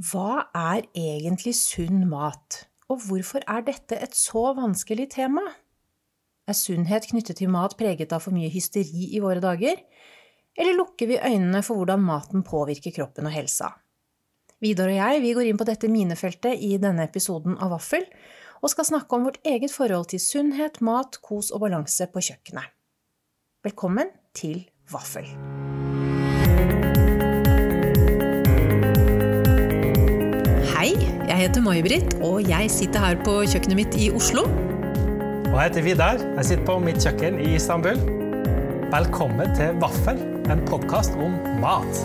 Hva er egentlig sunn mat, og hvorfor er dette et så vanskelig tema? Er sunnhet knyttet til mat preget av for mye hysteri i våre dager, eller lukker vi øynene for hvordan maten påvirker kroppen og helsa? Vidar og jeg vi går inn på dette minefeltet i denne episoden av Vaffel, og skal snakke om vårt eget forhold til sunnhet, mat, kos og balanse på kjøkkenet. Velkommen til Vaffel. Jeg heter May-Britt, og jeg sitter her på kjøkkenet mitt i Oslo. Og jeg heter Vidar. Jeg sitter på mitt kjøkken i Istanbul. Velkommen til Vaffel, en podkast om mat.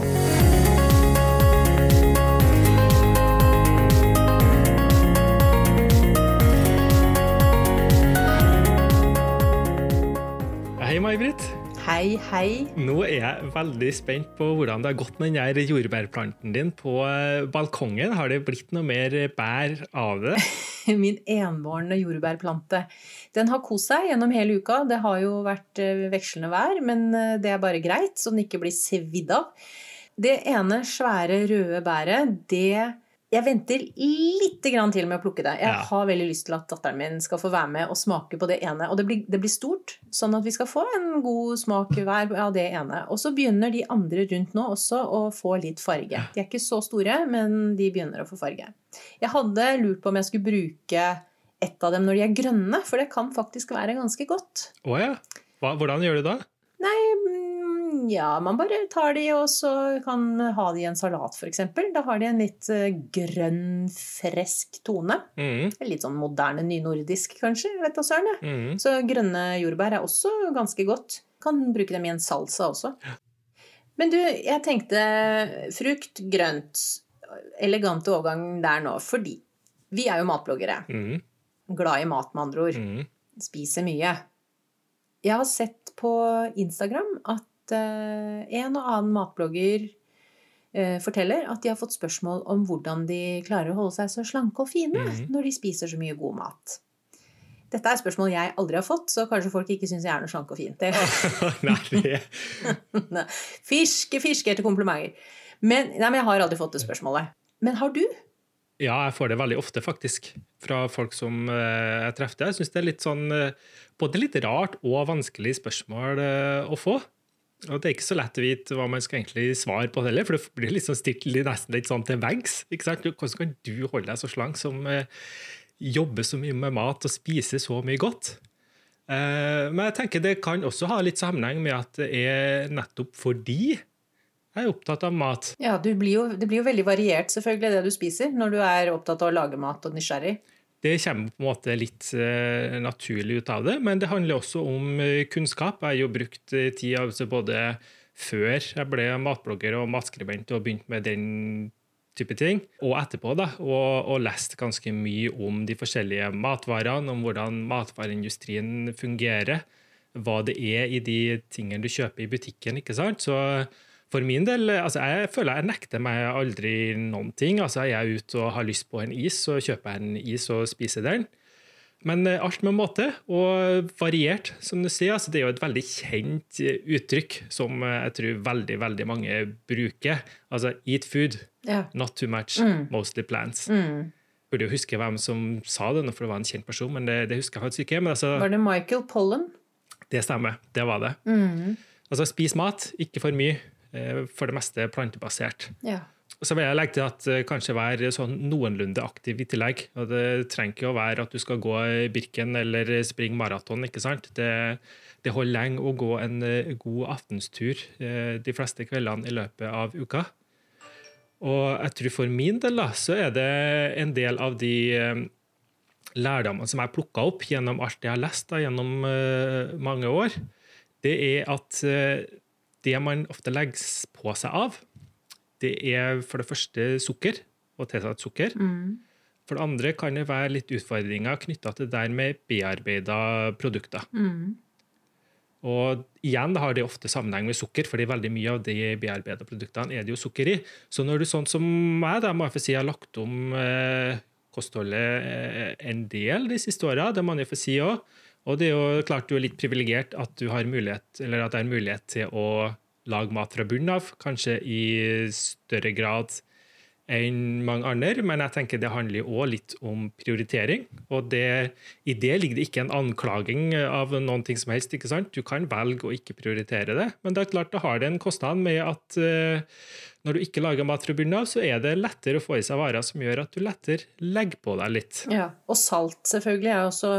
Hei, May-Britt. Hei, hei. Nå er jeg veldig spent på hvordan det har gått med den jordbærplanten din på eh, balkongen. Har det blitt noe mer bær av det? Min enbårne jordbærplante. Den har kost seg gjennom hele uka. Det har jo vært eh, vekslende vær, men eh, det er bare greit, så den ikke blir svidd av. Det ene svære røde bæret, det Jeg venter litt grann til med å plukke det. Jeg Ja. har veldig lyst til at datteren min skal få være med og smake på det ene. Og det blir, det blir stort, sånn at vi skal få en god smak hver av det ene. Og så begynner de andre rundt nå også å få litt farge. De er ikke så store, men de begynner å få farge. Jeg hadde lurt på om jeg skulle bruke ett av dem når de er grønne, for det kan faktisk være ganske godt. Å ja. Hva, hvordan gjør du det? da? Nei, ja, man bare tar de og så kan ha de i en salat, f.eks. Da har de en litt eh, grønn, frisk tone. Mm, Litt sånn moderne nynordisk, kanskje. Vet da søren. jeg. mm. Så grønne jordbær er også ganske godt. Kan bruke dem i en salsa også. Men du, jeg tenkte frukt, grønt. Elegant overgang der nå. Fordi vi er jo matbloggere. Mm, Glad i mat, med andre ord. mm. Spiser mye. Jeg har sett på Instagram at eh, en og annen matblogger eh, forteller at de har fått spørsmål om hvordan de klarer å holde seg så slanke og fine Mhm. når de spiser så mye god mat. Dette er spørsmål jeg aldri har fått, så kanskje folk ikke syns jeg er noe slank og fin. Nei, Fiske, fiske etter komplimenter. Men, nei, men jeg har aldri fått det spørsmålet. Men har du? Ja, jeg får det veldig ofte, faktisk, fra folk som eh, jeg treffer. Jeg syns det er litt sånn både litt rart og vanskelig spørsmål å få. Og det er ikke så lett å vite hva man skal egentlig svare på heller, for det blir sånn stilt nesten litt sånn til veggs. Hvordan kan du holde deg så slank som eh, jobber så mye med mat og spiser så mye godt? Eh, men jeg tenker det kan også ha litt sammenheng med at det er nettopp fordi jeg er opptatt av mat. Ja, blir jo, Det blir jo veldig variert, selvfølgelig, det du spiser, når du er opptatt av å lage mat og nysgjerrig. Det kommer på en måte litt eh, naturlig ut av det, men det handler også om eh, kunnskap. Jeg har jo brukt eh, tid altså både før jeg ble matblogger og matskribent og begynte med den type ting, og etterpå, da, og, og lest ganske mye om de forskjellige matvarene, om hvordan matvareindustrien fungerer, hva det er i de tingene du kjøper i butikken. ikke sant? Så for min del, altså jeg føler jeg nekter meg aldri noen ting. Altså Jeg er ute og har lyst på en is, så kjøper jeg en is og spiser den. Men eh, alt med måte, og variert, som du sier. Altså det er jo et veldig kjent eh, uttrykk som eh, jeg tror veldig veldig mange bruker. Altså eat food, Ja. not too much, Mm. mostly plants. Mm. Burde jo huske hvem som sa det, for det var en kjent person, men det, det husker jeg faktisk ikke. Men altså, Var det Michael Pollen? det stemmer. Det var det. Mm. Altså spis mat, ikke for mye. Eh, For det meste plantebasert. Ja. Så vil jeg legge til at eh, kanskje være sånn noenlunde aktiv i tillegg. Og det trenger ikke å være at du skal gå i Birken eller springe maraton. ikke sant? Det, det holder lenge å gå en eh, god aftenstur de fleste kveldene i løpet av uka. Og jeg tror for min del da, så er det en del av de lærdommene som jeg plukka opp gjennom alt jeg har lest da, gjennom mange år, det er at det man ofte legger på seg av, det er for det første sukker og tilsatt sukker. Mm. For det andre kan det være litt utfordringer knytta til det der med bearbeida produkter. Mm. Og igjen har det ofte sammenheng med sukker, fordi veldig mye av de bearbeida produktene er det jo sukker i. Så når du sånn som meg da, må jeg få si, har lagt om eh, kostholdet eh, en del de siste åra, det må jeg få si òg. Og det er jo klart du er litt privilegert at at det er mulighet til å lage mat fra bunnen av, kanskje i større grad enn mange andre, men jeg tenker det handler òg litt om prioritering. Og det, i det ligger det ikke en anklaging av noen ting som helst. ikke sant? Du kan velge å ikke prioritere det, men det er klart det har det en kostnad med at uh, når du ikke lager mat fra bunnen av, så er det lettere å få i seg varer som gjør at du lettere legger på deg litt. Ja, Og salt selvfølgelig er også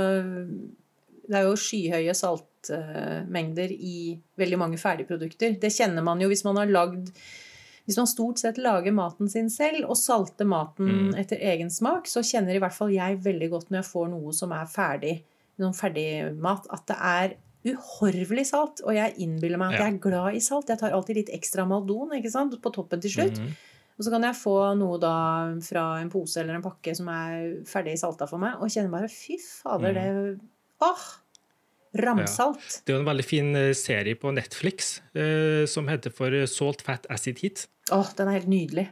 Det er jo skyhøye saltmengder i veldig mange ferdigprodukter. Det kjenner man jo hvis man har lagd hvis man stort sett lager maten sin selv og salter maten mm. etter egen smak, så kjenner i hvert fall jeg veldig godt når jeg får noe som er ferdig, noen ferdigmat, at det er uhorvelig salt. Og jeg innbiller meg at ja. jeg er glad i salt. Jeg tar alltid litt ekstra Maldon ikke sant? på toppen til slutt. Mm. Og så kan jeg få noe da fra en pose eller en pakke som er ferdig salta for meg, og kjenner bare fy fader, mm. det Åh! Ramsalt. Ja. Det er en veldig fin eh, serie på Netflix eh, som heter for Salt Fat Acid Heat. Åh, den er helt nydelig.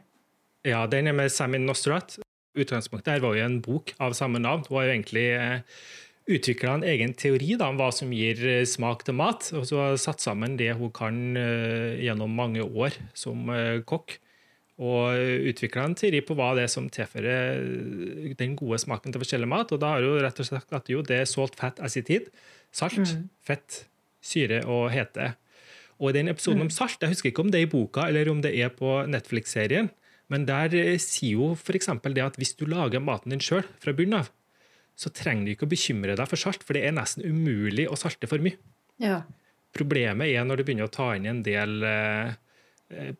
Ja, den er med Samin Nostrat. Utgangspunktet her var jo en bok av samme navn. Hun har jo egentlig eh, utvikla en egen teori da, om hva som gir eh, smak til mat, og så har satt sammen det hun kan gjennom mange år som kokk. Og utvikla en teori på hva det er som tilfører den gode smaken til forskjellig mat. Og da har du rett og slett at jo, det er salt, fat, acetid. Salt, mm. fett, syre og hete. Og i den episoden mm. om salt, jeg husker ikke om det er i boka eller om det er på Netflix-serien, men der eh, sier jo f.eks. det at hvis du lager maten din sjøl fra bunnen av, så trenger du ikke å bekymre deg for salt, for det er nesten umulig å salte for mye. Ja. Problemet er når du begynner å ta inn en del eh,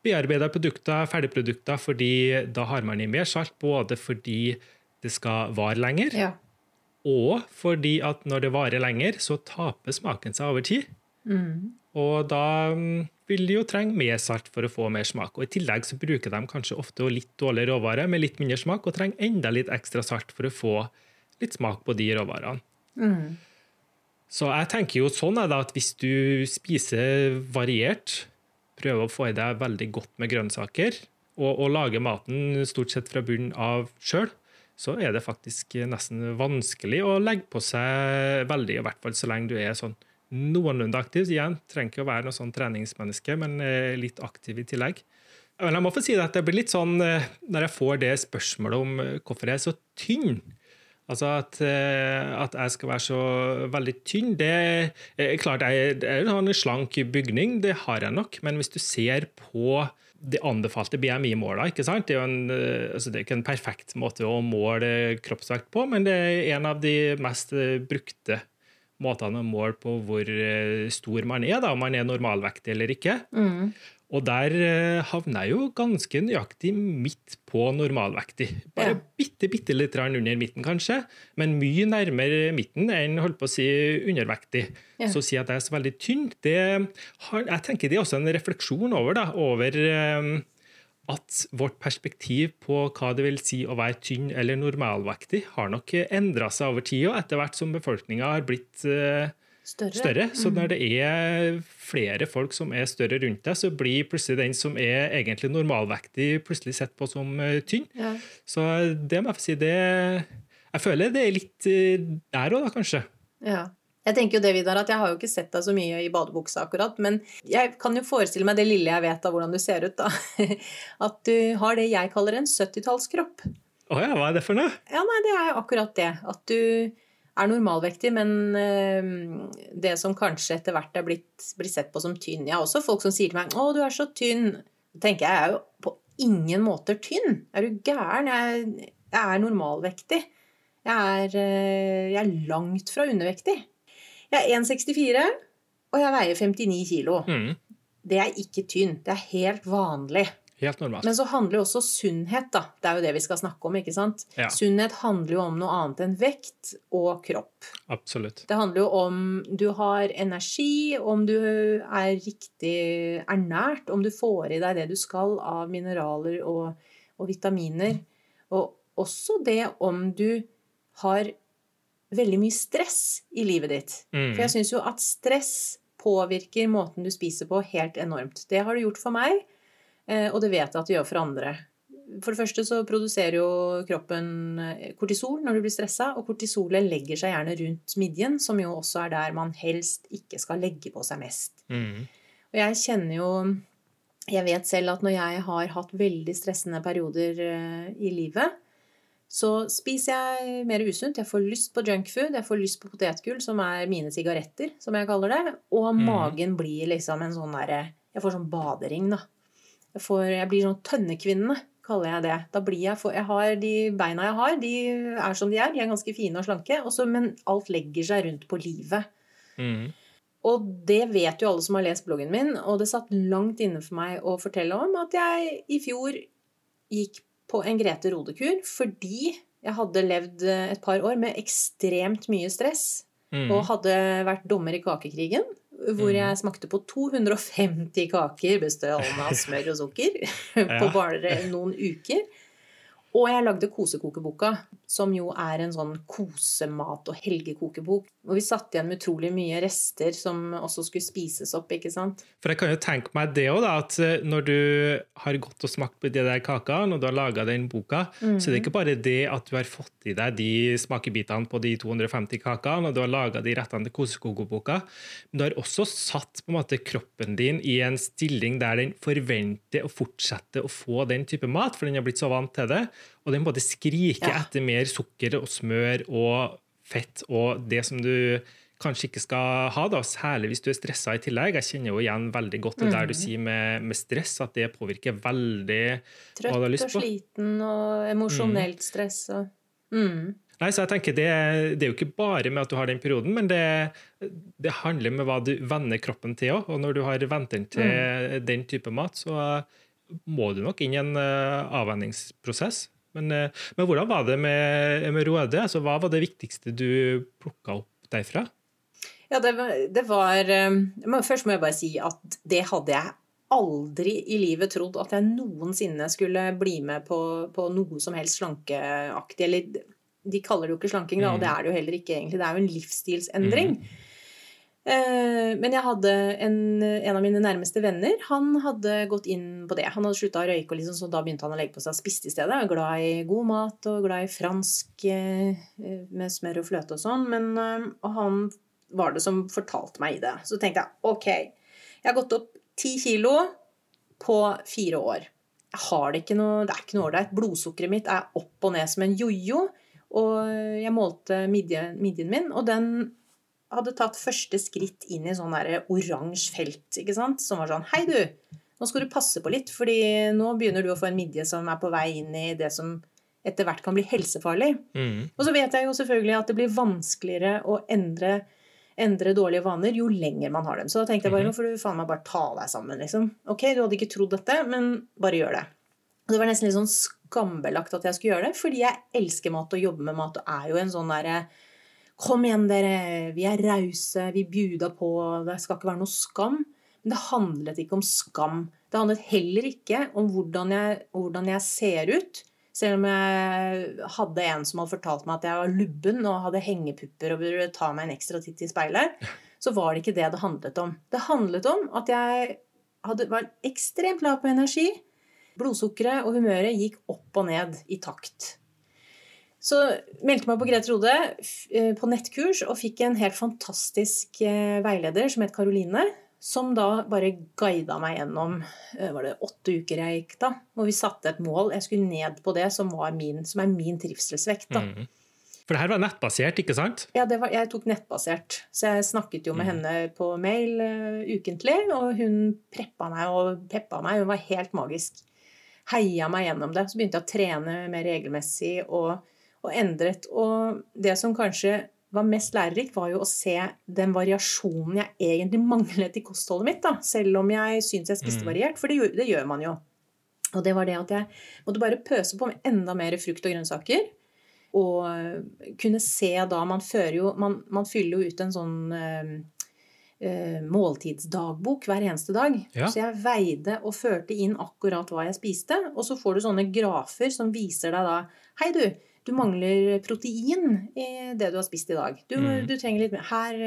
bearbeida produkter, ferdigprodukter, fordi da har man i mer salt, både fordi det skal vare lenger, ja. og fordi at når det varer lenger, så taper smaken seg over tid. Mm. Og da mm, vil de jo trenge mer salt for å få mer smak. Og I tillegg så bruker de kanskje ofte litt dårlig råvare med litt mindre smak, og trenger enda litt ekstra salt for å få litt smak på de råvarene. Mm. Så jeg tenker jo sånn er det at hvis du spiser variert, prøver å få i deg veldig godt med grønnsaker, og, og lager maten stort sett fra bunnen av sjøl, så er det faktisk nesten vanskelig å legge på seg veldig, i hvert fall så lenge du er sånn noenlunde aktiv. Igjen, trenger ikke å være noe sånn treningsmenneske, men eh, litt aktiv i tillegg. Men jeg må få si at det blir litt sånn eh, når jeg får det spørsmålet om eh, hvorfor jeg er så tynn. Altså at, at jeg skal være så veldig tynn, det er klart jeg er en slank bygning, det har jeg nok. Men hvis du ser på de anbefalte sant? Det er jo en, altså det er ikke en perfekt måte å måle kroppsvekt på, men det er en av de mest brukte måtene å måle på hvor eh, stor man er, da, om man er normalvektig eller ikke. Mm. Og der eh, havner jeg jo ganske nøyaktig midt på normalvektig. Bare ja. bitte, bitte litt under midten, kanskje, men mye nærmere midten enn holdt på å si undervektig. Ja. Så å si at jeg er så veldig tynn, det har, jeg tenker det er også en refleksjon over, da, over eh, at vårt perspektiv på hva det vil si å være tynn eller normalvektig, har nok endra seg over tid, og etter hvert som befolkninga har blitt uh, større. større. Så når det er flere folk som er større rundt deg, så blir plutselig den som er egentlig normalvektig, plutselig sett på som uh, tynn. Ja. Så det må jeg få si, det Jeg føler det er litt uh, der òg, da, kanskje. Ja. Jeg tenker jo det, Vidar, at jeg har jo ikke sett deg så mye i badebuksa akkurat, men jeg kan jo forestille meg det lille jeg vet av hvordan du ser ut, da. At du har det jeg kaller en 70-tallskropp. Å ja, hva er det for noe? Ja, nei, det er akkurat det. At du er normalvektig, men øh, det som kanskje etter hvert er blitt, blitt, sett på som tynn. Jeg har også folk som sier til meg 'Å, du er så tynn'. Da tenker jeg jeg er jo på ingen måter tynn. Er du gæren? Jeg, jeg er normalvektig. Jeg er, øh, jeg er langt fra undervektig. Jeg er 1,64, og jeg veier 59 kilo. Mm. Det er ikke tynn. Det er helt vanlig. Helt normalt. Men så handler jo også sunnhet, da. Det er jo det vi skal snakke om. ikke sant? Ja. Sunnhet handler jo om noe annet enn vekt og kropp. Absolutt. Det handler jo om du har energi, om du er riktig ernært, om du får i deg det du skal av mineraler og, og vitaminer. Og også det om du har veldig mye stress i livet ditt. Mm. For jeg syns jo at stress påvirker måten du spiser på, helt enormt. Det har det gjort for meg, og det vet jeg at det gjør for andre. For det første så produserer jo kroppen eh, kortisol når du blir stressa, og kortisolet legger seg gjerne rundt midjen, som jo også er der man helst ikke skal legge på seg mest. Mm. Og jeg kjenner jo jeg vet selv at når jeg har hatt veldig stressende perioder eh, i livet, så spiser jeg mer usunt. Jeg får lyst på junkfood, jeg får lyst på potetgull, som er mine sigaretter, som jeg kaller det. Og Mm. magen blir liksom en sånn derre Jeg får sånn badering, da. Får, jeg blir sånn tønnekvinne, kaller jeg det. Da blir jeg for Jeg har de beina jeg har, de er som de er. De er ganske fine og slanke. Også, men alt legger seg rundt på livet. Mm. Og det vet jo alle som har lest bloggen min, og det satt langt inne for meg å fortelle om at jeg i fjor gikk på en Grete Rode-kur fordi jeg hadde levd et par år med ekstremt mye stress Mm. og hadde vært dommer i kakekrigen, hvor Mm. jeg smakte på 250 kaker bestående av smør og sukker på bare noen uker. Og jeg lagde Kosekokeboka, som jo er en sånn kosemat- og helgekokebok. Hvor vi satt igjen med utrolig mye rester som også skulle spises opp, ikke sant. For jeg kan jo tenke meg det òg, at eh, når du har gått og smakt på de der kakene, og du har laga den boka, så er det ikke bare det at du har fått i deg de smakebitene på de 250 kakene, og du har laga de rettene til kosekokeboka, men du har også satt på en måte kroppen din i en stilling der den forventer å fortsette å få den type mat, for den har blitt så vant til det, og den både skriker Ja. etter mer sukker og smør og fett og det som du kanskje ikke skal ha, da, særlig hvis du er stressa i tillegg. Jeg kjenner jo igjen veldig godt det der du sier med, med stress, at det påvirker veldig hva du har lyst på. Trøtt og sliten og emosjonelt stress og mm. Nei, så jeg tenker det, det er jo ikke bare med at du har den perioden, men det, det handler med hva du venner kroppen til òg. Og når du har vent den til den type mat, så må du nok inn i en uh, avvenningsprosess. Men, eh, men hvordan var det med, med Råde? Altså, hva var det viktigste du plukka opp derfra? Ja, det det var eh, men Først må jeg bare si at det hadde jeg aldri i livet trodd at jeg noensinne skulle bli med på, på noe som helst slankeaktig. Eller de kaller det jo ikke slanking, da, og det er det jo heller ikke egentlig. Det er jo en livsstilsendring. Eh, Men jeg hadde en, en av mine nærmeste venner han hadde gått inn på det. Han hadde slutta å røyke, og liksom, så da begynte han å legge på seg og spiste i stedet. Glad i god mat og glad i fransk eh, med smør og fløte og sånn. Men, eh, og han var det som fortalte meg i det. Så tenkte jeg ok, jeg har gått opp ti kilo på fire år. Jeg har det ikke noe, det er ikke noe ålreit. Blodsukkeret mitt er opp og ned som en jojo. Og jeg målte midjen, midjen min, og den hadde tatt første skritt inn i sånn der oransje felt, ikke sant? Som var sånn Hei, du! Nå skal du passe på litt, fordi nå begynner du å få en midje som er på vei inn i det som etter hvert kan bli helsefarlig. Mm. Og så vet jeg jo selvfølgelig at det blir vanskeligere å endre, endre dårlige vaner jo lenger man har dem. Så da tenkte jeg bare nå får du faen meg bare ta deg sammen, liksom. Ok, du hadde ikke trodd dette, men bare gjør det. Og det var nesten litt sånn skambelagt at jeg skulle gjøre det, fordi jeg elsker mat og jobber med mat og er jo en sånn derre Kom igjen, dere. Vi er rause. Vi bjuda på. Det skal ikke være noe skam. Men det handlet ikke om skam. Det handlet heller ikke om hvordan jeg, hvordan jeg ser ut. Selv om jeg hadde en som hadde fortalt meg at jeg var lubben og hadde hengepupper og burde ta meg en ekstra titt i speilet, så var det ikke det det handlet om. Det handlet om at jeg hadde, var ekstremt lav på energi. Blodsukkeret og humøret gikk opp og ned i takt. Så meldte meg på Grete Rode eh, på nettkurs og fikk en helt fantastisk eh, veileder som het Karoline. Som da bare guida meg gjennom eh, var det åtte uker jeg gikk da. Og vi satte et mål. Jeg skulle ned på det som, var min, som er min trivselsvekt. da. Mm. For det her var nettbasert, ikke sant? Ja, det var, jeg tok nettbasert. Så jeg snakket jo med henne på mail uh, ukentlig, og hun preppa meg og peppa meg. Hun var helt magisk. Heia meg gjennom det. Så begynte jeg å trene mer regelmessig og, og endret. Og det som kanskje var mest lærerikt, var jo å se den variasjonen jeg egentlig manglet i kostholdet mitt. da, Selv om jeg syns jeg spiste Mm. variert, for det, gjør- det gjør man jo. Og det var det at jeg måtte bare pøse på med enda mer frukt og grønnsaker. Og kunne se da Man fører jo Man, man fyller jo ut en sånn øh, øh, måltidsdagbok hver eneste dag. Ja. Så jeg veide og førte inn akkurat hva jeg spiste. Og så får du sånne grafer som viser deg da Hei, du. Du mangler protein i det du har spist i dag. Du, Mm. du trenger litt mer Her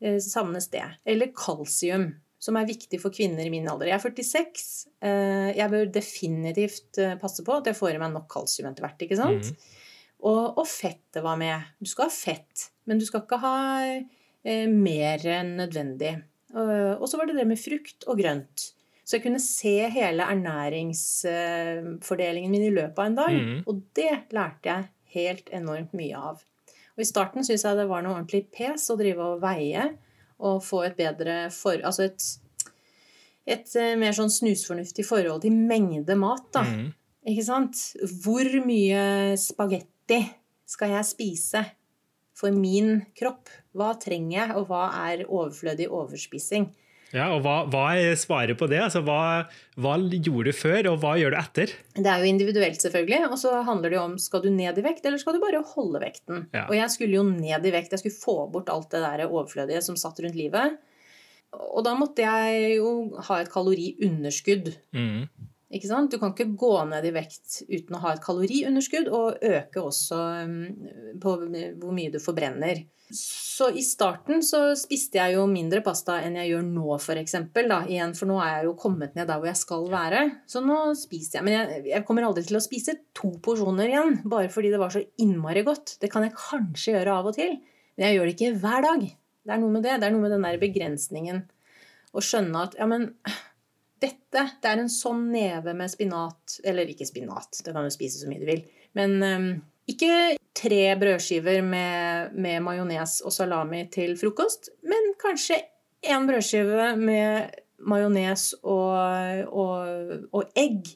eh, savnes det. Eller kalsium. Som er viktig for kvinner i min alder. Jeg er 46. Eh, jeg bør definitivt eh, passe på at jeg får i meg nok kalsium etter hvert. ikke sant? Mm. Og, og fettet var med. Du skal ha fett, men du skal ikke ha eh, mer enn nødvendig. Og, og så var det det med frukt og grønt. Så jeg kunne se hele ernæringsfordelingen min i løpet av en dag. Mm. Og det lærte jeg helt enormt mye av. Og I starten syns jeg det var noe ordentlig pes å drive og veie og få et bedre for... Altså et, et eh, mer sånn snusfornuftig forhold til mengde mat, da. Mm. Ikke sant? Hvor mye spagetti skal jeg spise for min kropp? Hva trenger jeg, og hva er overflødig overspising? Ja, og hva, hva er svaret på det? Altså, hva, hva gjorde du før, og hva gjør du etter? Det er jo individuelt, selvfølgelig. Og så handler det jo om skal du ned i vekt, eller skal du bare holde vekten. Ja. Og jeg skulle jo ned i vekt. Jeg skulle få bort alt det der overflødige som satt rundt livet. Og da måtte jeg jo ha et kaloriunderskudd. Mm. Ikke sant? Du kan ikke gå ned i vekt uten å ha et kaloriunderskudd, og øke også um, på hvor mye du forbrenner. Så i starten så spiste jeg jo mindre pasta enn jeg gjør nå, for eksempel. Da, igjen, for nå er jeg jo kommet ned der hvor jeg skal være. Så nå spiser jeg. Men jeg, jeg kommer aldri til å spise to porsjoner igjen, bare fordi det var så innmari godt. Det kan jeg kanskje gjøre av og til, men jeg gjør det ikke hver dag. Det er noe med det. Det er noe med den der begrensningen. Å skjønne at ja, men dette det er en sånn neve med spinat Eller ikke spinat, det kan du spise så mye du vil. Men um, ikke tre brødskiver med, med majones og salami til frokost, men kanskje én brødskive med majones og, og, og egg.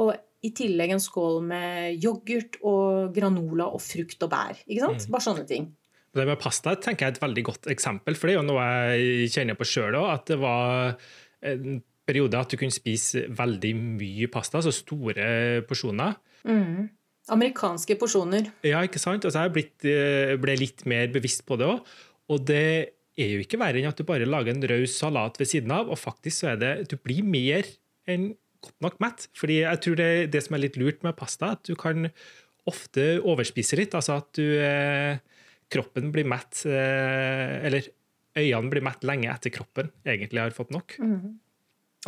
Og i tillegg en skål med yoghurt og granola og frukt og bær. Ikke sant? Bare sånne ting. Det med pasta tenker jeg er et veldig godt eksempel, for det er jo noe jeg kjenner på sjøl òg. At det var en periode at du kunne spise veldig mye pasta, altså store porsjoner. Mm. Amerikanske porsjoner. Ja, ikke sant? Altså, jeg blitt, eh, ble litt mer bevisst på det òg. Og det er jo ikke verre enn at du bare lager en raus salat ved siden av, og faktisk så er det Du blir mer enn godt nok mett. Fordi jeg tror det, det som er litt lurt med pasta, at du kan ofte overspise litt. Altså at du eh, Kroppen blir mett eh, Eller øynene blir mett lenge etter kroppen egentlig har fått nok.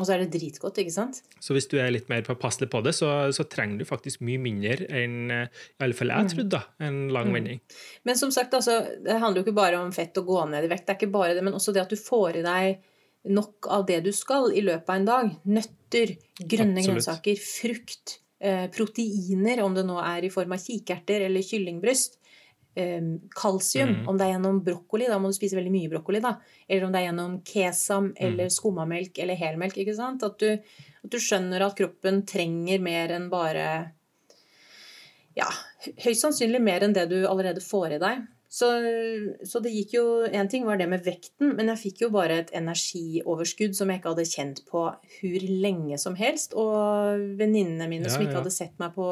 Og så er det dritgodt, ikke sant? Så hvis du er litt mer påpasselig på det, så, så trenger du faktisk mye mindre enn eh, i alle fall jeg trodde, da, en lang vending. Men som sagt, altså, det handler jo ikke bare om fett å gå ned i vekt. Det er ikke bare det, men også det at du får i deg nok av det du skal i løpet av en dag. Nøtter, grønne Absolutt. grønnsaker, frukt, eh, proteiner, om det nå er i form av kikerter eller kyllingbryst. Eh, kalsium, Mm. om det er gjennom brokkoli, da må du spise veldig mye brokkoli. da. Eller om det er gjennom kesam eller skummamelk eller helmelk. ikke sant? At du, at du skjønner at kroppen trenger mer enn bare ja, høyst sannsynlig mer enn det du allerede får i deg. Så, så det gikk jo En ting var det med vekten, men jeg fikk jo bare et energioverskudd som jeg ikke hadde kjent på hvor lenge som helst. Og venninnene mine Ja, som ikke ja. hadde sett meg på,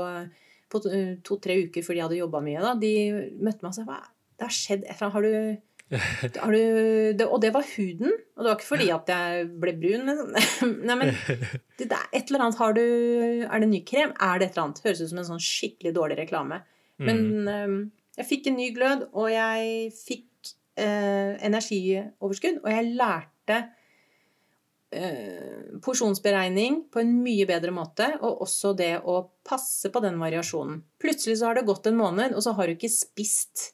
på to-tre uker fordi de hadde jobba mye, da, de møtte meg og sa hva det har skjedd et eller annet. Har du har du, det, og det var huden. Og det var ikke fordi at jeg ble brun. liksom. Nei, men det, det er et eller annet har du, Er det ny krem? Er det et eller annet? Høres ut som en sånn skikkelig dårlig reklame. Men eh, jeg fikk en ny glød, og jeg fikk eh, energioverskudd. Og jeg lærte eh, porsjonsberegning på en mye bedre måte, og også det å passe på den variasjonen. Plutselig så har det gått en måned, og så har du ikke spist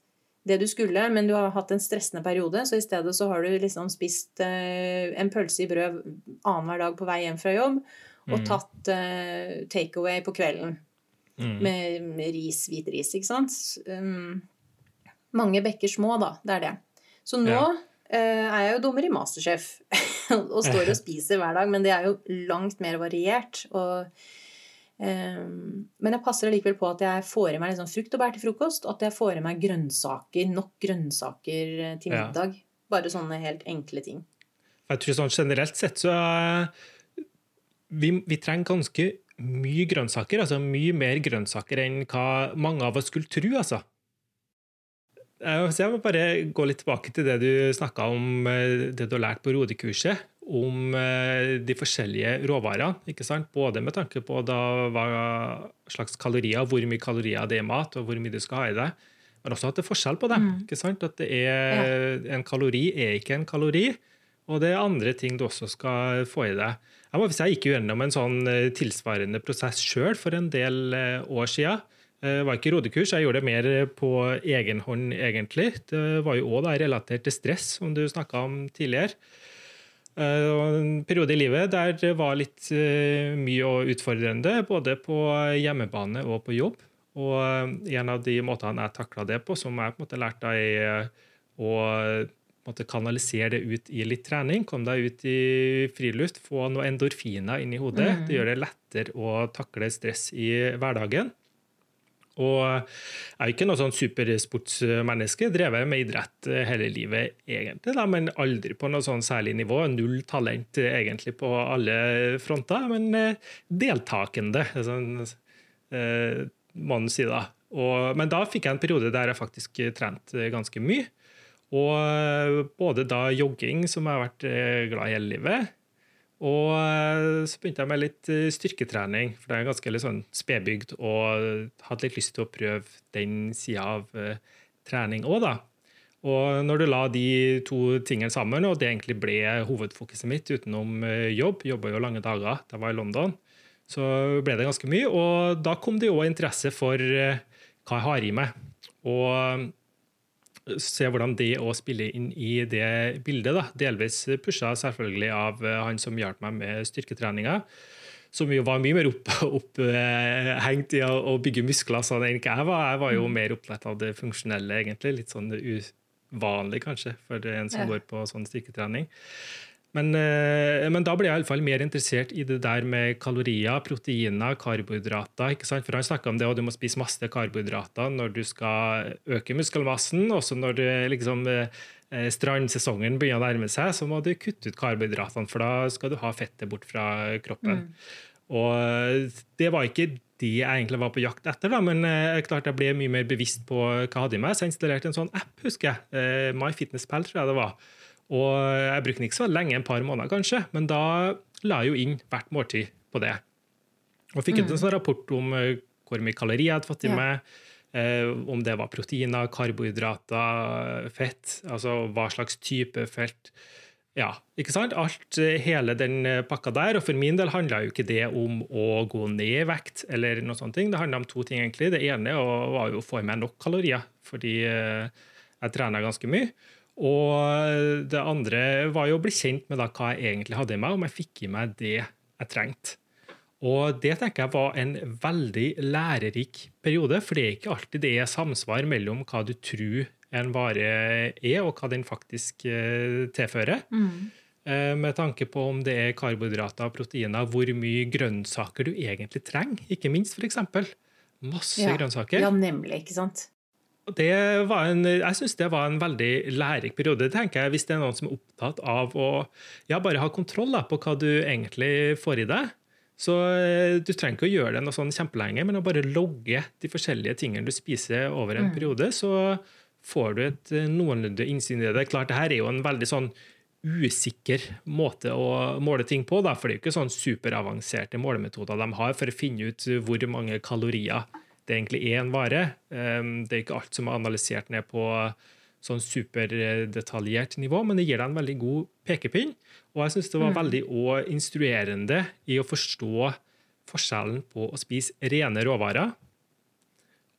det du skulle, men du har hatt en stressende periode, så i stedet så har du liksom spist eh, en pølse i brød annenhver dag på vei hjem fra jobb, og tatt eh, takeaway på kvelden Mm. med, med ris, hvit ris, ikke sant? Um, mange bekker små, da. Det er det. Så nå Ja. Eh, er jeg jo dommer i Masterchef og står og spiser hver dag, men det er jo langt mer variert. Og, um, men jeg passer allikevel på at jeg får i meg sånn frukt og bær til frokost, og at jeg får i meg grønnsaker, nok grønnsaker til til Ja. middag. Bare sånne helt enkle ting. Jeg tror sånn generelt sett så eh, vi, vi trenger ganske mye grønnsaker, altså mye mer grønnsaker enn hva mange av oss skulle tro, altså. Så jeg må bare gå litt tilbake til det du snakka om, eh, det du har lært på Rode-kurset, om eh, de forskjellige råvarene. ikke sant? Både med tanke på da hva slags kalorier, hvor mye kalorier det er i mat, og hvor mye du skal ha i det. Men også at det er forskjell på dem. ikke sant? At det er, En kalori er ikke en kalori. Og det er andre ting du også skal få i deg. Jeg må jeg gikk jo gjennom en sånn eh, tilsvarende prosess sjøl for en del år siden. Det var ikke rodekurs, jeg gjorde det mer på egen hånd, egentlig. Det var jo òg relatert til stress, som du snakka om tidligere. Og en periode i livet der det var litt mye og utfordrende, både på hjemmebane og på jobb. Og en av de måtene jeg takla det på, som jeg på en måte lærte er å kanalisere det ut i litt trening. Kom deg ut i friluft, få noen endorfiner inn i hodet. Mm. Det gjør det lettere å takle stress i hverdagen. Og jeg er ikke noe sånn supersportsmenneske. Drevet med idrett hele livet, egentlig, da, men aldri på noe sånn særlig nivå. Null talent egentlig på alle fronter, men eh, deltakende, sånn, eh, må man si da. Og, men da fikk jeg en periode der jeg faktisk trente ganske mye. Og eh, både da jogging, som jeg har vært glad i hele livet, og eh, så begynte jeg med litt eh, styrketrening, for det er ganske litt sånn spedbygd, og hadde litt lyst til å prøve den sida av uh, trening òg, da. Og når du la de to tingene sammen, og det egentlig ble hovedfokuset mitt utenom jobb, jobba jo lange dager da jeg var i London, så ble det ganske mye. Og da kom det òg interesse for hva jeg har i meg. Og se hvordan det òg spiller inn i det bildet. da, Delvis pusha selvfølgelig av eh, han som hjalp meg med styrketreninga. Som jo var mye mer opphengt opp, i å, bygge muskler sånn enn ikke jeg var. Jeg var jo mm. mer opptatt av det funksjonelle, egentlig. Litt sånn uvanlig, kanskje, for en som går på sånn styrketrening. Men, eh, men, da ble jeg i alle fall mer interessert i det der med kalorier, proteiner, karbohydrater. ikke sant? For Han snakka om det, og du må spise masse karbohydrater når du skal øke muskelmassen. Også når du, liksom, eh, strandsesongen begynner å nærme seg, så må du kutte ut karbohydratene, for da skal du ha fettet bort fra kroppen. Mm. Og det var ikke det jeg egentlig var på jakt etter, da, men eh, klart jeg ble mye mer bevisst på hva jeg hadde i meg. Så jeg installerte en sånn app, husker jeg. MyFitnessPal, tror jeg det var og jeg brukte ikke så lenge, en par måneder kanskje, men da la jeg jo inn hvert måltid på det. Og fikk mm. en sånn rapport om eh, hvor mye kalorier jeg hadde fått i ja. meg, eh, om det var proteiner, karbohydrater, fett, altså hva slags type felt. Ja, ikke sant? Alt, eh, hele den eh, pakka der. Og for min del handla jo ikke det om å gå ned i vekt, eller noe sånt. Det handla om to ting, egentlig. Det ene var jo å få i meg nok kalorier, fordi jeg trener ganske mye. Og det andre var jo å bli kjent med da, hva jeg egentlig hadde i meg, om jeg fikk i meg det jeg trengte. Og det tenker jeg var en veldig lærerik periode, for det er ikke alltid det er samsvar mellom hva du tror en vare er, og hva den faktisk uh, tilfører. Mm. Uh, med tanke på om det er karbohydrater og proteiner, hvor mye grønnsaker du egentlig trenger, ikke minst, f.eks. Masse ja. grønnsaker. Ja, nemlig, ikke sant? Det var en, jeg syns det var en veldig lærerik periode. Det tenker jeg, Hvis det er noen som er opptatt av å ja, bare ha kontroll da, på hva du egentlig får i deg. Så eh, Du trenger ikke å gjøre det noe sånn kjempelenge, men å bare logge de forskjellige tingene du spiser over en mm. periode, så får du et eh, noenlunde innsyn i det. Klart, det her er jo en veldig sånn usikker måte å måle ting på, da, for det er jo ikke sånn superavanserte målemetoder de har for å finne ut hvor mange kalorier det egentlig er en vare. Ehm, det er ikke alt som er analysert ned på sånn superdetaljert nivå, men det gir deg en veldig god pekepinn. Og jeg syns det var mm. veldig instruerende i å forstå forskjellen på å spise rene råvarer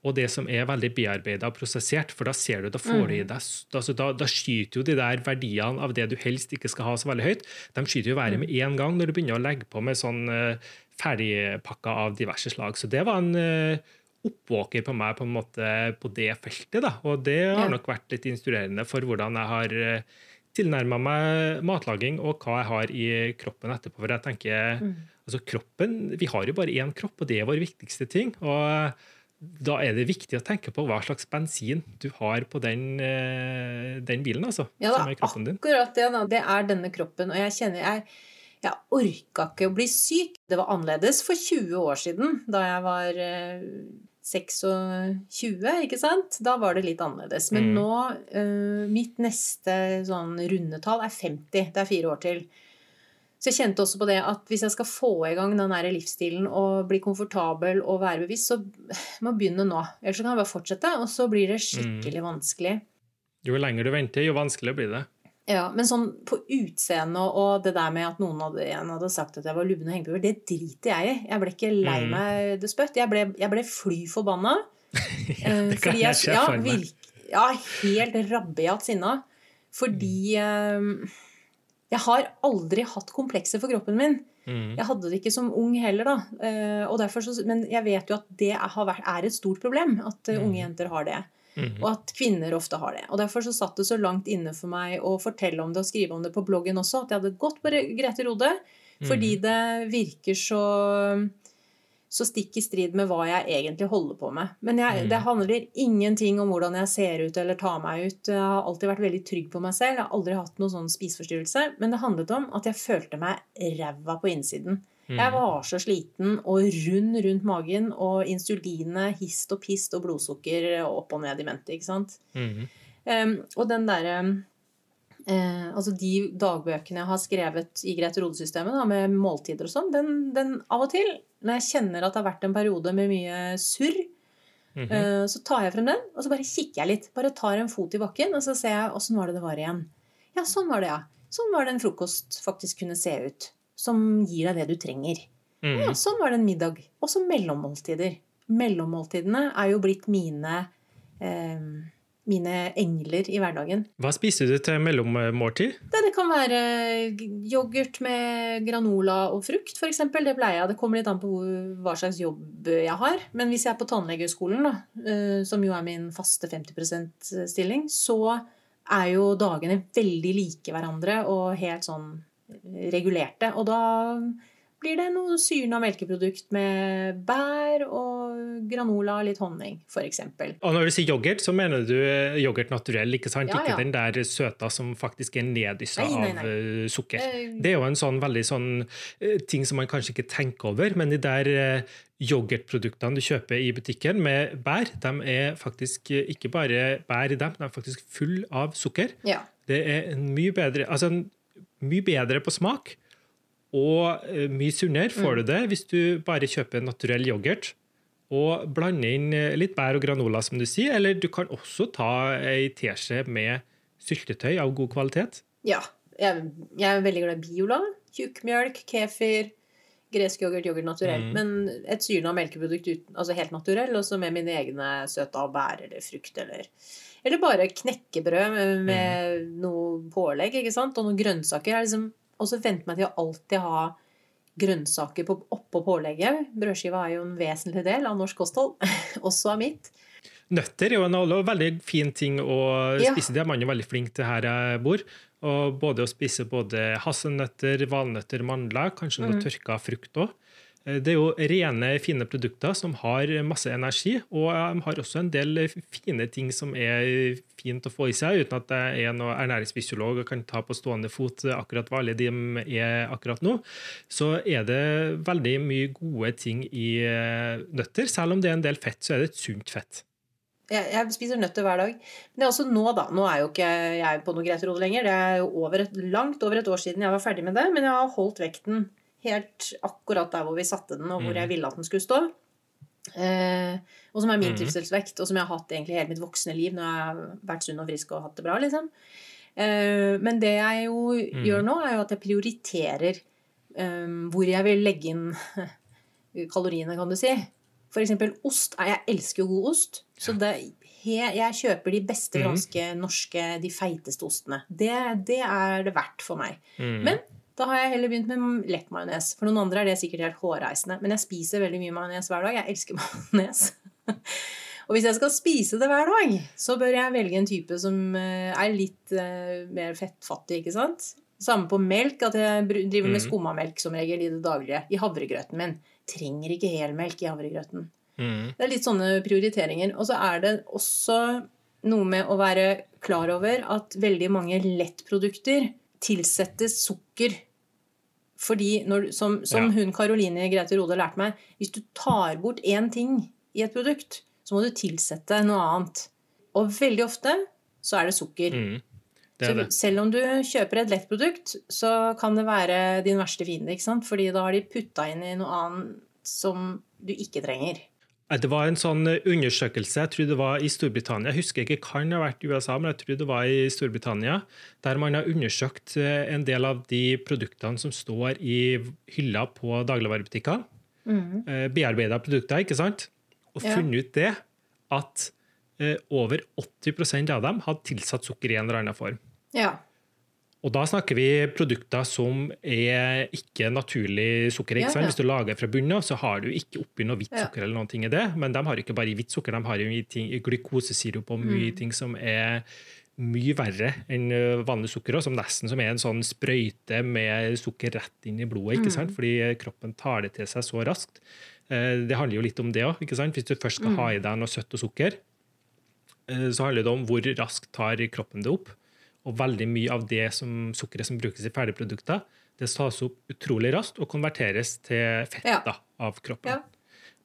og det som er veldig bearbeida og prosessert, for da ser du, da får du i mm. deg altså da, da, skyter jo de der verdiene av det du helst ikke skal ha så veldig høyt, de skyter jo været mm. med en gang når du begynner å legge på med sånn uh, ferdigpakka av diverse slag. Så det var en uh, oppvåker på meg på en måte på det feltet. Da. Og det har nok vært litt instruerende for hvordan jeg har eh, tilnærma meg matlaging og hva jeg har i kroppen etterpå. For jeg tenker, mm. altså kroppen, Vi har jo bare én kropp, og det er vår viktigste ting. og da er det viktig å tenke på hva slags bensin du har på den, eh, den bilen. altså. Ja, da, akkurat det. Da. Det er denne kroppen. Og jeg kjenner jeg, jeg orka ikke å bli syk. Det var annerledes for 20 år siden, da jeg var eh, 26, ikke sant? Da var det litt annerledes. Men mm. nå uh, Mitt neste sånn rundetall er 50. Det er fire år til. Så jeg kjente også på det at hvis jeg skal få i gang den der livsstilen og bli komfortabel og være bevisst, så må jeg begynne nå. Ellers kan jeg bare fortsette, og så blir det skikkelig mm. vanskelig. Jo lenger du venter, jo vanskeligere blir det. Ja, Men sånn på utseende og det der med at noen hadde, en hadde sagt at jeg var lubben og det driter jeg i. Jeg ble ikke lei mm. meg det spøtt. Jeg ble, jeg ble fly forbanna. ja, det kan jeg ikke for meg. Ja, helt rabiat sinna. Fordi mm. Jeg har aldri hatt komplekser for kroppen min. Mm. Jeg hadde det ikke som ung heller, da. Uh, så, men jeg vet jo at det har vært, er et stort problem. At uh, unge jenter har det. Mm. Og at kvinner ofte har det. Og Derfor så satt det så langt inne for meg å fortelle om det og skrive om det på bloggen også, at jeg hadde gått på Grete Rode. Fordi det virker så så stikk i strid med hva jeg egentlig holder på med. Men jeg, det handler ingenting om hvordan jeg ser ut eller tar meg ut. Jeg har alltid vært veldig trygg på meg selv. Jeg har aldri hatt noen sånn spiseforstyrrelse. Men det handlet om at jeg følte meg ræva på innsiden. Jeg var så sliten og rund rundt magen, og insulinet hist og pist og blodsukker opp og ned i mente. ikke sant? Mm. Um, og den derre eh, Altså de dagbøkene jeg har skrevet i Grete Rode-systemet, med måltider og sånn, den, den av og til, når jeg kjenner at det har vært en periode med mye surr, Mhm. eh, så tar jeg frem den, og så bare kikker jeg litt. Bare tar en fot i bakken, og så ser jeg åssen var det det var igjen. Ja, sånn var det, ja. Sånn var det en frokost faktisk kunne se ut. Som gir deg det du trenger. Mm. Ja, sånn var det en middag. Også mellommåltider. Mellommåltidene er jo blitt mine eh, mine engler i hverdagen. Hva spiser du til mellommåltid? Det, det kan være yoghurt med granola og frukt, f.eks. Det pleier jeg. Det kommer litt an på hva slags jobb jeg har. Men hvis jeg er på tannlegeskolen, da, eh, som jo er min faste 50 %-stilling, så er jo dagene veldig like hverandre og helt sånn regulerte. Og da blir det noe syrna melkeprodukt med bær og granola og litt honning, f.eks. Og når du sier yoghurt, så mener du eh, yoghurt naturell, ikke sant? Ja, ja. Ikke den der søta som faktisk er neddyssa av eh, sukker. Eh, Det er jo en sånn veldig sånn ting som man kanskje ikke tenker over, men de der yoghurtproduktene du kjøper i butikken med bær, de er faktisk ikke bare bær i dem, de er faktisk full av sukker. Ja. Det er en mye bedre, altså en, mye bedre på smak, og eh, mye sunnere får du det hvis du bare kjøper naturell yoghurt og blander inn eh, litt bær og granola, som du sier, eller du kan også ta ei teskje med syltetøy av god kvalitet. Ja. Jeg, jeg er veldig glad i Biola. Tjukkmjølk, kefir, gresk yoghurt, yoghurt naturell. Mm. Men et syrna melkeprodukt uten, altså helt naturell, også med mine egne søte av bær eller frukt eller Eller bare knekkebrød med, med noe pålegg, ikke sant? Og noen grønnsaker. Jeg liksom også vent meg til å alltid ha grønnsaker på, oppå pålegget. Brødskiva er jo en vesentlig del av norsk kosthold, også av mitt. Nøtter er jo en veldig fin ting å Ja. spise. Det er man jo veldig flink til her jeg bor. Og både å spise både hasselnøtter, valnøtter, mandler, kanskje Mm. noe tørka frukt òg. Det er jo rene, fine produkter som har masse energi, og de har også en del fine ting som er fint å få i seg, uten at jeg er noen ernæringsfysiolog og kan ta på stående fot akkurat hva alle de er akkurat nå. Så er det veldig mye gode ting i eh, nøtter. Selv om det er en del fett, så er det et sunt fett. Jeg, jeg spiser nøtter hver dag. Men det er også nå, da. Nå er jo ikke jeg på noe greit råd lenger. Det er jo over et, langt over et år siden jeg var ferdig med det. Men jeg har holdt vekten helt akkurat der hvor vi satte den, og hvor jeg ville at den skulle stå. Eh, og som er min Mhm. trivselsvekt, og som jeg har hatt egentlig hele mitt voksne liv når jeg har vært sunn og frisk og hatt det bra. liksom. Eh, men det jeg jo gjør nå, er jo at jeg prioriterer eh, hvor jeg vil legge inn kaloriene, kan du si. Eksempel ost. Jeg elsker jo god ost. Så det, jeg kjøper de beste franske, mm. norske, de feiteste ostene. Det, det er det verdt for meg. Mm. Men da har jeg heller begynt med lett majones. For noen andre er det sikkert helt hårreisende. Men jeg spiser veldig mye majones hver dag. Jeg elsker majones. Og hvis jeg skal spise det hver dag, så bør jeg velge en type som eh, er litt eh, mer fettfattig, ikke sant? Samme på melk, at jeg driver med Mhm. skummamelk som regel i det daglige. I havregrøten min. Trenger ikke helmelk i havregrøten. Mm. Det er litt sånne prioriteringer. Og så er det også noe med å være klar over at veldig mange lettprodukter tilsettes sukker. Fordi, når, som, som Ja. hun Karoline Grete Rode lærte meg, hvis du tar bort én ting i et produkt, så må du tilsette noe annet. Og veldig ofte så er det sukker. Mm. Det det. selv om du kjøper et lettprodukt, så kan det være din verste fiende. ikke sant? Fordi da har de putta inn i noe annet som du ikke trenger. Det var en sånn undersøkelse, jeg tror det var i Storbritannia, jeg husker ikke, kan ha vært i USA, men jeg tror det var i Storbritannia, der man har undersøkt eh, en del av de produktene som står i hylla på dagligvarebutikker. Mm. Bearbeida produkter, ikke sant? Og Ja. funnet ut det at eh, over 80% av dem hadde tilsatt sukker i en eller annen form. Ja. Og da snakker vi produkter som er ikke naturlig sukker. Ikke Ja, ja. Hvis du lager fra bunnen av, så har du ikke oppi noe hvitt sukker. eller noen ting i det, Men de har ikke bare hvitt sukker, de har mye ting, glukosesirup og mye Mm. ting som er mye verre enn vanlig sukker, som nesten som er en sånn sprøyte med sukker rett inn i blodet. ikke Mm. sant? Fordi kroppen tar det til seg så raskt. Det handler jo litt om det òg. Hvis du først skal Mm. ha i deg noe søtt og sukker, så handler det om hvor raskt tar kroppen det opp. Og veldig mye av det som, sukkeret som brukes i ferdigprodukter, det tas opp utrolig raskt og konverteres til fett Ja. da, av kroppen. Ja.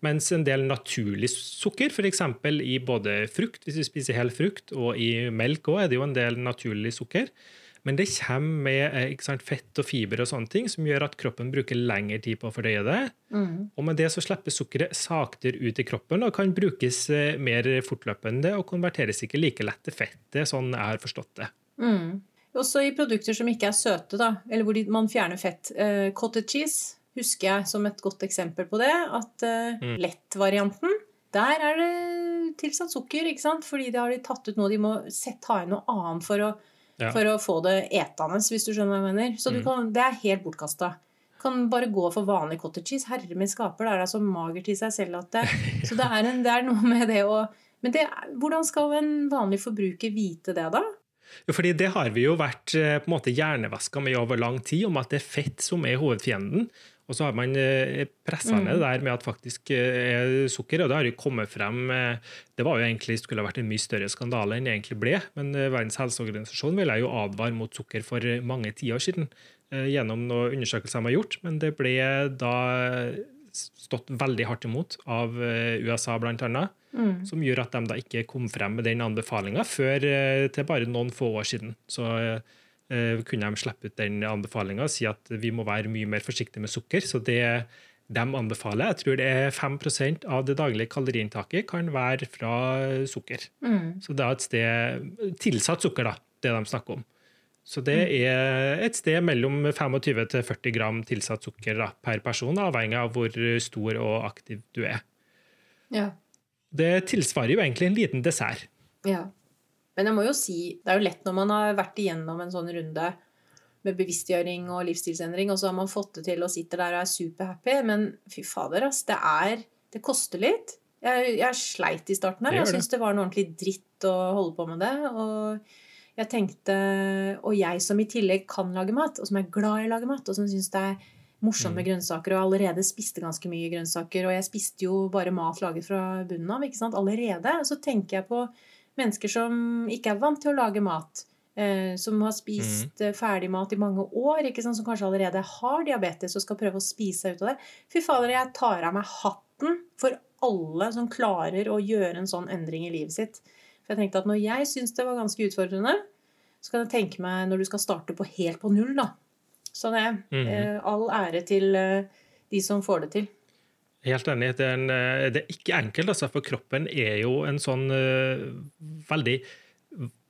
Mens en del naturlig sukker, f.eks. i både frukt, hvis du spiser hel frukt, og i melk òg, er det jo en del naturlig sukker. Men det kommer med eh, sant, fett og fiber og sånne ting som gjør at kroppen bruker lengre tid på å fordøye det. Mm. Og med det så slipper sukkeret saktere ut i kroppen og kan brukes eh, mer fortløpende og konverteres ikke like lett til fett. Det er sånn jeg har forstått det. Mm. Også i produkter som ikke er søte, da, eller hvor man fjerner fett. Eh, cottage cheese husker jeg som et godt eksempel på det. At uh, Mm. lettvarianten, der er det tilsatt sukker, ikke sant? Fordi det har de tatt ut noe de må sette ha inn noe annet for å, Ja. for å få det etende, hvis du skjønner hva jeg mener. Så du Mm. kan, det er helt bortkasta. Kan bare gå for vanlig cottage cheese. Herre min skaper, det er da så magert i seg selv at det Så det er, en, det er noe med det å Men det, hvordan skal en vanlig forbruker vite det, da? Jo, fordi det har vi jo vært eh, på en måte hjernevaska med over lang tid, om at det er fett som er hovedfienden. Og så har man pressa Mm. ned det der med at faktisk eh, er sukker, og det har jo kommet frem eh, Det var jo egentlig skulle ha vært en mye større skandale enn det egentlig ble, men eh, Verdens helseorganisasjon ville jo advare mot sukker for eh, mange tiår siden eh, gjennom noen undersøkelser de har gjort, men det ble da stått veldig hardt imot av eh, USA, blant annet Mm. som gjør at de da ikke kom frem med den anbefalinga før eh, til bare noen få år siden. Så uh, kunne de slippe ut den anbefalinga og si at vi må være mye mer forsiktige med sukker. Så det de anbefaler, jeg tror det er 5% av det daglige kaloriinntaket kan være fra sukker. Mm. Så det er et sted Tilsatt sukker, da, det de snakker om. Så det er et sted mellom 25 til 40 gram tilsatt sukker da, per person, avhengig av hvor stor og aktiv du er. Ja. Det tilsvarer jo egentlig en liten dessert. Ja. Men jeg må jo si, det er jo lett når man har vært igjennom en sånn runde med bevisstgjøring og livsstilsendring, og så har man fått det til og sitter der og er superhappy, men fy fader, ass, det er Det koster litt. Jeg, jeg sleit i starten her. Jeg syns det var noe ordentlig dritt å holde på med det. Og jeg tenkte Og jeg som i tillegg kan lage mat, og som er glad i å lage mat, og som syns det er morsomt Mm. grønnsaker, og allerede spiste ganske mye grønnsaker, og jeg spiste jo bare mat laget fra bunnen av, ikke sant, allerede. Så tenker jeg på mennesker som ikke er vant til å lage mat, eh, som har spist Mm. eh, ferdigmat i mange år, ikke sant, som kanskje allerede har diabetes og skal prøve å spise seg ut av det. Fy fader, jeg tar av meg hatten for alle som klarer å gjøre en sånn endring i livet sitt. For jeg tenkte at når jeg syns det var ganske utfordrende, så kan jeg tenke meg når du skal starte på helt på null, da. Så det, Mhm. eh, all ære til eh, de som får det til. Helt enig. Det er, en, eh, det er ikke enkelt, altså, for kroppen er jo en sånn veldig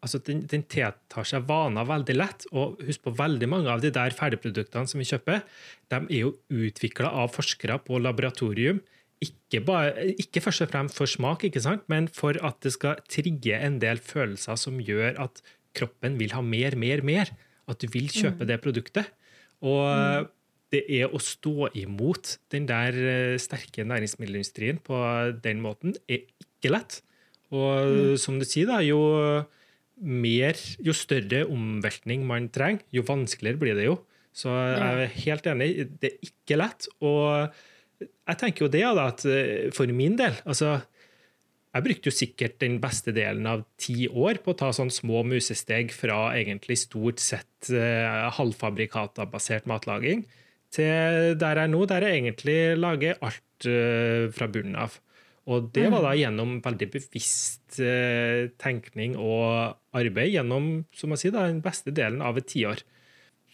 altså den, den tiltar seg vaner veldig lett. Og husk på veldig mange av de der ferdigproduktene som vi kjøper, de er jo utvikla av forskere på laboratorium. Ikke, bare, ikke først og fremst for smak, ikke sant? men for at det skal trigge en del følelser som gjør at kroppen vil ha mer, mer, mer. At du vil kjøpe det produktet. Og det er å stå imot den der eh, sterke næringsmiddelindustrien på den måten, er ikke lett. Og som du sier, da, jo mer, jo større omveltning man trenger, jo vanskeligere blir det jo. Så jeg er helt enig, det er ikke lett. Og jeg tenker jo det, da, at eh, for min del altså, Jeg brukte jo sikkert den beste delen av ti år på å ta sånne små musesteg fra egentlig stort sett eh, halvfabrikatabasert matlaging til der jeg er nå, der jeg egentlig lager alt eh, fra bunnen av. Og det var da gjennom veldig bevisst eh, tenkning og arbeid gjennom som jeg sier, da, den beste delen av et tiår.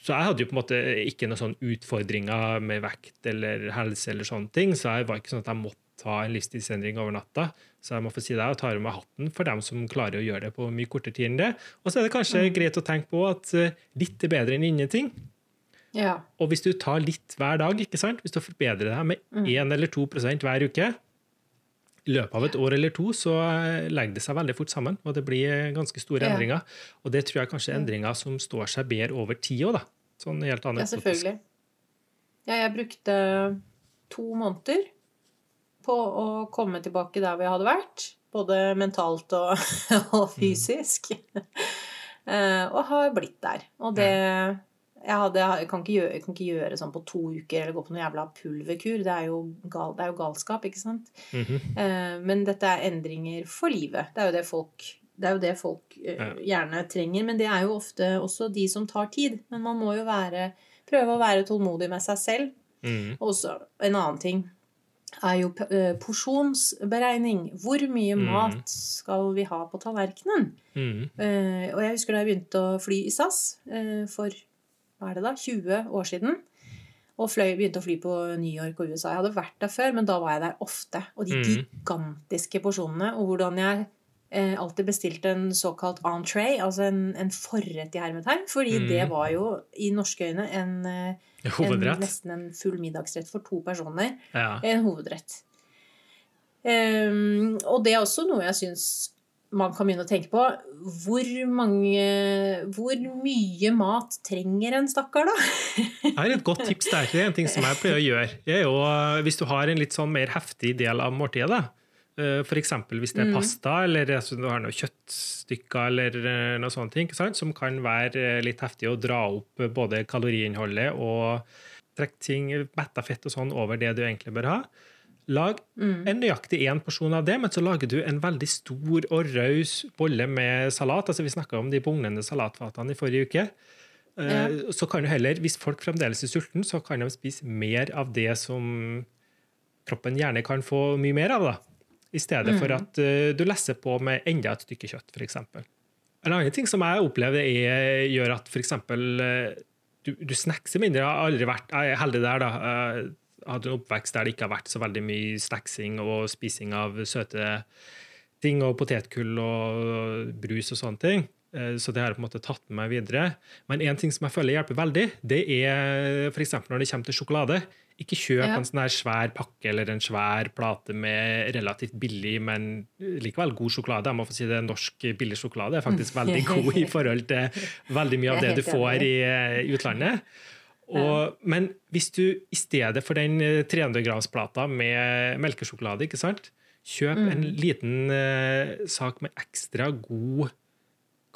Så jeg hadde jo på en måte ikke noen sånne utfordringer med vekt eller helse, eller sånne ting, så jeg var ikke sånn at jeg måtte ta en livsstilsendring over natta. Så jeg må få si det, og tar av meg hatten for dem som klarer å gjøre det på mye kortere tid enn det. Og så er det kanskje greit å tenke på at eh, litt er bedre enn ingenting. Ja. Og hvis du tar litt hver dag, ikke sant? hvis du forbedrer deg med 1 eller 2% hver uke, i løpet av et år eller to så legger det seg veldig fort sammen, og det blir ganske store Ja. endringer. Og det tror jeg kanskje er endringer som står seg bedre over tid òg, da. Sånn helt Ja, selvfølgelig. Ja, jeg brukte to måneder på å komme tilbake der vi hadde vært. Både mentalt og, og fysisk. Mm. og har blitt der. Og det jeg, hadde, jeg, kan ikke gjøre, jeg kan ikke gjøre sånn på to uker eller gå på noe jævla pulverkur. Det er jo, gal, det er jo galskap, ikke sant? Mhm. Eh, men dette er endringer for livet. Det er jo det folk, det jo det folk eh, gjerne trenger. Men det er jo ofte også de som tar tid. Men man må jo være, prøve å være tålmodig med seg selv. Mm. Og så en annen ting er jo eh, porsjonsberegning. Hvor mye Mm. mat skal vi ha på tallerkenen? Mm. Uh, og jeg husker da jeg begynte å fly i SAS uh, for hva er det da, 20 år siden. Og fløy, begynte å fly på New York og USA. Jeg hadde vært der før, men da var jeg der ofte. Og de Mm. gigantiske porsjonene, og hvordan jeg eh, alltid bestilt en såkalt entree, altså en, en forrett i hermetegn, fordi Mm. det var jo i norske øyne en, eh, en nesten en full middagsrett for to personer. Ja. En hovedrett. Um, og det er også noe jeg syns man kan begynne å tenke på. Hvor mange Hvor mye mat trenger en stakkar, da? Jeg har et godt tips der. Det er en ting som jeg pleier å gjøre. Det er jo, eh, hvis du har en litt sånn mer heftig del av måltidet, da. Eh, eksempel hvis det er Mm. pasta, eller altså, du har noen kjøttstykker eller eh, noe sånt, ikke sant? som kan være eh, litt heftig å dra opp både kaloriinnholdet og trekke ting, metta fett og sånn over det du egentlig bør ha. Lag Mm. en nøyaktig én porsjon av det, men så lager du en veldig stor og raus bolle med salat. Altså, vi snakka om de bugnende salatfatene i forrige uke. Ja. Så kan du heller, hvis folk fremdeles er sultne, så kan de spise mer av det som kroppen gjerne kan få mye mer av. da. I stedet for at uh, du lesser på med enda et stykke kjøtt, f.eks. En annen ting som jeg opplever er, gjør at f.eks. Du, du snackser mindre. Jeg har aldri vært jeg er heldig der. da. Jeg hadde en oppvekst der det ikke har vært så veldig mye snacksing og spising av søte ting og potetgull og brus og sånne ting. Eh, Så det har jeg på en måte tatt med meg videre. Men en ting som jeg føler hjelper veldig, det er f.eks. når det kommer til sjokolade. Ikke kjøp Ja. en sånn her svær pakke eller en svær plate med relativt billig, men likevel god sjokolade. Jeg må få si det, Norsk billig sjokolade er faktisk veldig god i forhold til veldig mye av det du får i eh, utlandet. Og, men hvis du i stedet for den eh, 300 grams-plata med melkesjokolade, ikke sant, kjøp en liten uh, sak med ekstra god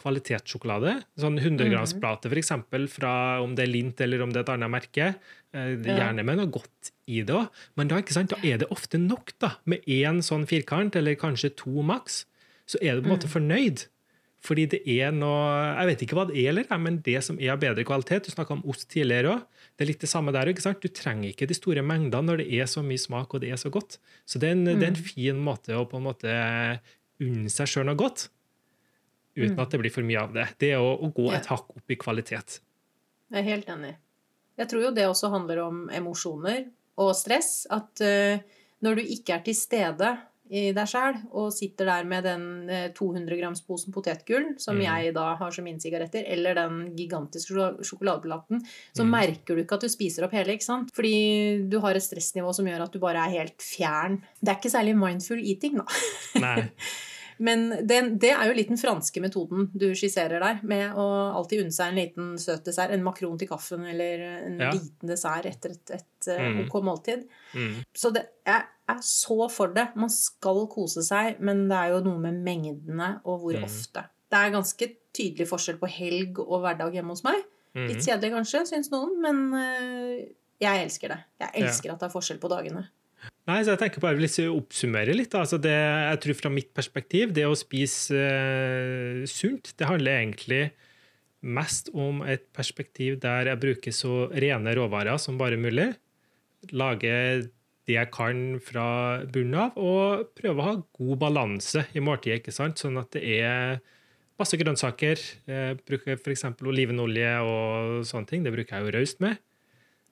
kvalitetssjokolade. Sånn 100-gramsplate, f.eks. fra om det er Lint eller om det er et annet merke. Eh, Gjerne med noe godt i det òg. Men da, ikke sant, da er det ofte nok da, med én sånn firkant, eller kanskje to maks. Så er du på en måte fornøyd. Fordi det er noe Jeg vet ikke hva det er, eller, men det som er av bedre kvalitet Du snakka om ost tidligere òg. Det er litt det samme der. ikke sant? Du trenger ikke de store mengdene når det er så mye smak og det er så godt. Så det er en, det er en fin måte å på en måte unne seg sjøl noe godt uten at det blir for mye av det. Det er å, å gå et hakk opp i kvalitet. Jeg er helt enig. Jeg tror jo det også handler om emosjoner og stress. At uh, når du ikke er til stede i deg sjæl og sitter der med den eh, 200 grams posen potetgull, som Mm. jeg da har som mine sigaretter, eller den gigantiske sjokol- sjokoladeplaten, så Mm. merker du ikke at du spiser opp hele. ikke sant? Fordi du har et stressnivå som gjør at du bare er helt fjern. Det er ikke særlig mindful eating, da. Nei. Men det, det er jo litt den franske metoden du skisserer der, med å alltid unne seg en liten søt dessert, en makron til kaffen eller en Ja. liten dessert etter et, et eh, Mm. ok måltid. Mm. Så det, jeg er så for det. Man skal kose seg, men det er jo noe med mengdene og hvor Mm. ofte. Det er ganske tydelig forskjell på helg og hverdag hjemme hos meg. Mm. Litt kjedelig kanskje, syns noen, men eh, jeg elsker det. Jeg elsker at det er forskjell på dagene. Nei, så jeg tenker bare å oppsummere litt. Altså det, jeg tror Fra mitt perspektiv, det å spise uh, sunt, det handler egentlig mest om et perspektiv der jeg bruker så rene råvarer som bare mulig. Lager det jeg kan fra bunnen av, og prøver å ha god balanse i måltidet. ikke sant? Sånn at det er masse grønnsaker. Jeg bruker f.eks. olivenolje og sånne ting. Det bruker jeg jo raust med.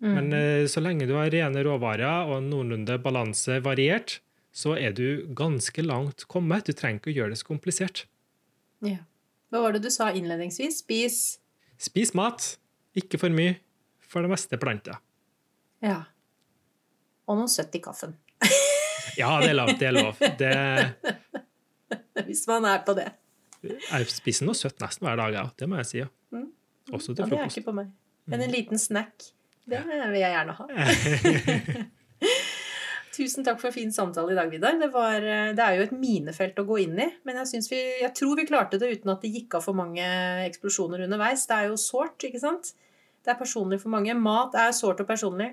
Mm. Men eh, så lenge du har rene råvarer og noenlunde balanse variert, så er du ganske langt kommet. Du trenger ikke å gjøre det så komplisert. Ja. Hva var det du sa innledningsvis? Spis Spis mat, ikke for mye. For det meste planter. Ja. Og noe søtt i kaffen. Ja, det er lov. Det er lov. Det, Hvis man er på det. jeg spiser noe søtt nesten hver dag, ja. Det må jeg si. Ja. Mm. Også Ja, til det er ikke på meg. Men en liten snack, det vil jeg gjerne ha. Tusen takk for en fin samtale i dag, Vidar. Det, var, eh, det er jo et minefelt å gå inn i. Men jeg, vi, jeg tror vi klarte det uten at det gikk av for mange eksplosjoner underveis. Det er jo sårt, ikke sant? Det er personlig for mange. Mat er sårt og personlig.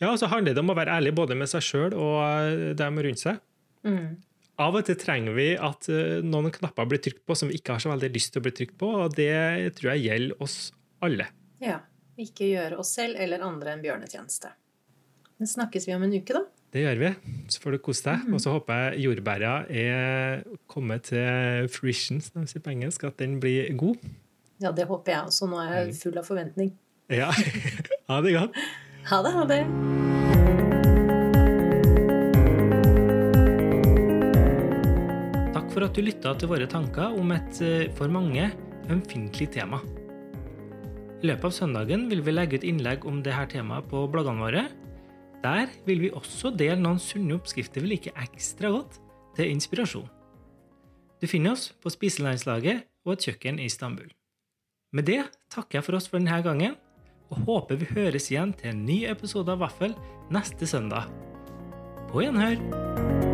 Ja, og så handler det om å være ærlig både med seg sjøl og eh, dem rundt seg. Mm. Av og til trenger vi at eh, noen knapper blir trykt på som vi ikke har så veldig lyst til å bli trykt på, og det tror jeg gjelder oss alle. Ja. Ikke gjøre oss selv eller andre en bjørnetjeneste. Men snakkes vi om en uke, da? Det gjør vi. Så får du kose deg. Og så håper jeg jordbæra er kommet til fruition, som de sier på engelsk, at den blir god. Ja, det håper jeg også. Nå er jeg full av forventning. Ja, ha det godt. Ha det, ha det. Takk for at du lytta til våre tanker om et eh, for mange ømfintlig tema. I løpet av søndagen vil vi legge ut innlegg om dette temaet på bloggene våre. Der vil vi også dele noen sunne oppskrifter vi liker ekstra godt, til inspirasjon. Du finner oss på Spiselandslaget og et kjøkken i Istanbul. Med det takker jeg for oss for denne gangen, og håper vi høres igjen til en ny episode av Vaffel neste søndag. På gjenhør!